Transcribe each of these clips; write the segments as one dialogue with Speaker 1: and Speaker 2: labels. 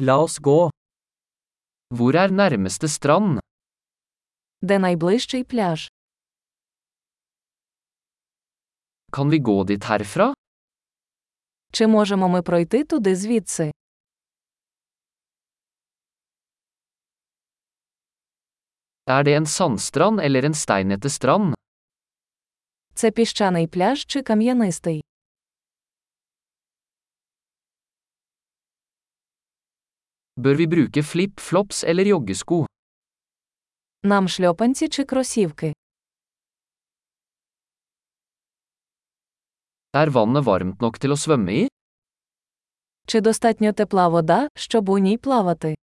Speaker 1: La oss gå.
Speaker 2: Hvor er nærmeste strand?
Speaker 3: Де найближчий пляж?
Speaker 2: Kan vi gå dit herfra?
Speaker 3: Чи можемо ми пройти туди звідси?
Speaker 2: Er det en sandstrand eller en steinete strand?
Speaker 3: Це піщаний пляж чи кам'янистий?
Speaker 2: Bør vi bruke flip-flops eller joggesko?
Speaker 3: Нам шльопанці чи кросівки?
Speaker 2: Er vannet varmt nok til å svømme i?
Speaker 3: Чи достатньо тепла вода, щоб у ній плавати?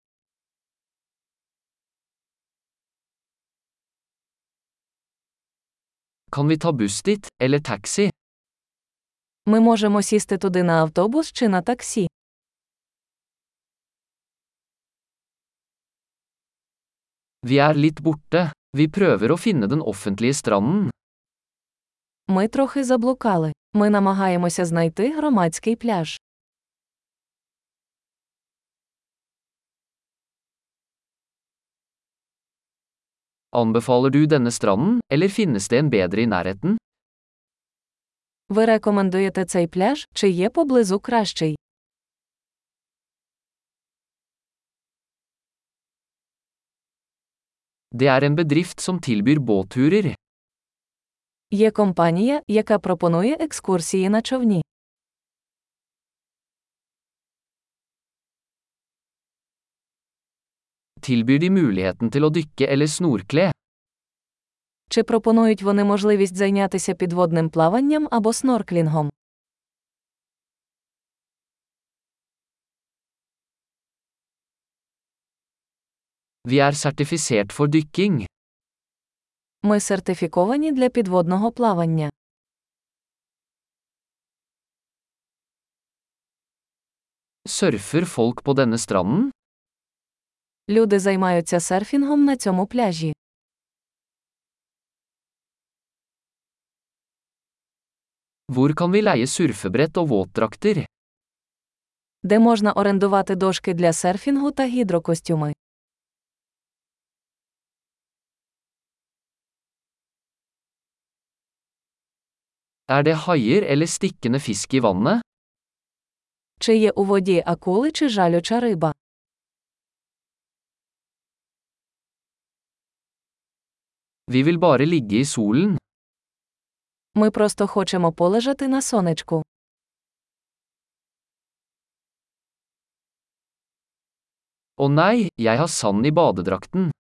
Speaker 2: Kan vi ta buss dit, eller taxi?
Speaker 3: Ми можемо сісти туди на автобус чи на таксі.
Speaker 2: Vi er litt borte. Vi prøver å finne den offentlige stranden.
Speaker 3: Ми трохи заблукали. Ми намагаємося знайти громадський пляж.
Speaker 2: Anbefaler du denne stranden, eller finnes det en bedre i nærheten?
Speaker 3: Ви рекомендуєте цей пляж, чи є поблизу кращий?
Speaker 2: Det er en bedrift som tilbyr båtturer.
Speaker 3: Є компанія, яка пропонує екскурсії на човні.
Speaker 2: Tilbyr de muligheten til å dykke eller snorkle?
Speaker 3: Чи пропонують вони можливість зайнятися підводним плаванням або снорклінгом?
Speaker 2: Vi er sertifisert for dykking.
Speaker 3: Ми сертифіковані для підводного плавання.
Speaker 2: Surfer folk på denne stranden?
Speaker 3: Люди займаються серфінгом на цьому пляжі.
Speaker 2: Hvor kan vi leie surfebrett og våtdrakter?
Speaker 3: Де можна орендувати дошки для серфінгу та гідрокостюми.
Speaker 2: Er det haier eller stikkende fisk i vannet?
Speaker 3: Чи є у воді акули чи жалюча риба?
Speaker 2: Vi vil bare ligge i solen.
Speaker 3: Ми просто хочемо полежати на сонечку.
Speaker 2: Å nei, jeg har sand i badedrakten.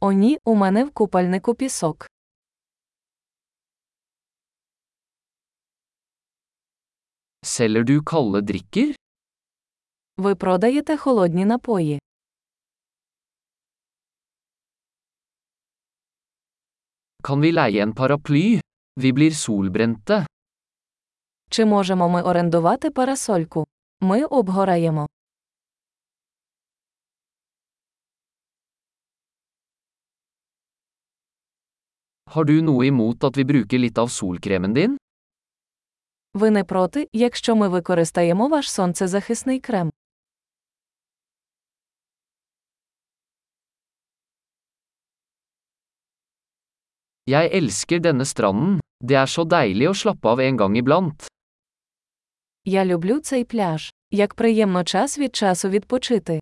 Speaker 3: О ні, у мене в купальнику пісок.
Speaker 2: Selger du kalde drikker?
Speaker 3: Ви продаєте холодні напої.
Speaker 2: Kan vi leie en paraply? Vi blir solbrente.
Speaker 3: Чи можемо ми орендувати парасольку? Ми обгораємо.
Speaker 2: Har du noe imot at vi bruker litt av solkremen din?
Speaker 3: Ви не проти, якщо ми використаємо ваш сонцезахисний крем.
Speaker 2: Jeg elsker denne stranden. Det er så deilig å slappe av en gang iblant.
Speaker 3: Я люблю цей пляж. Як приємно час від часу відпочити.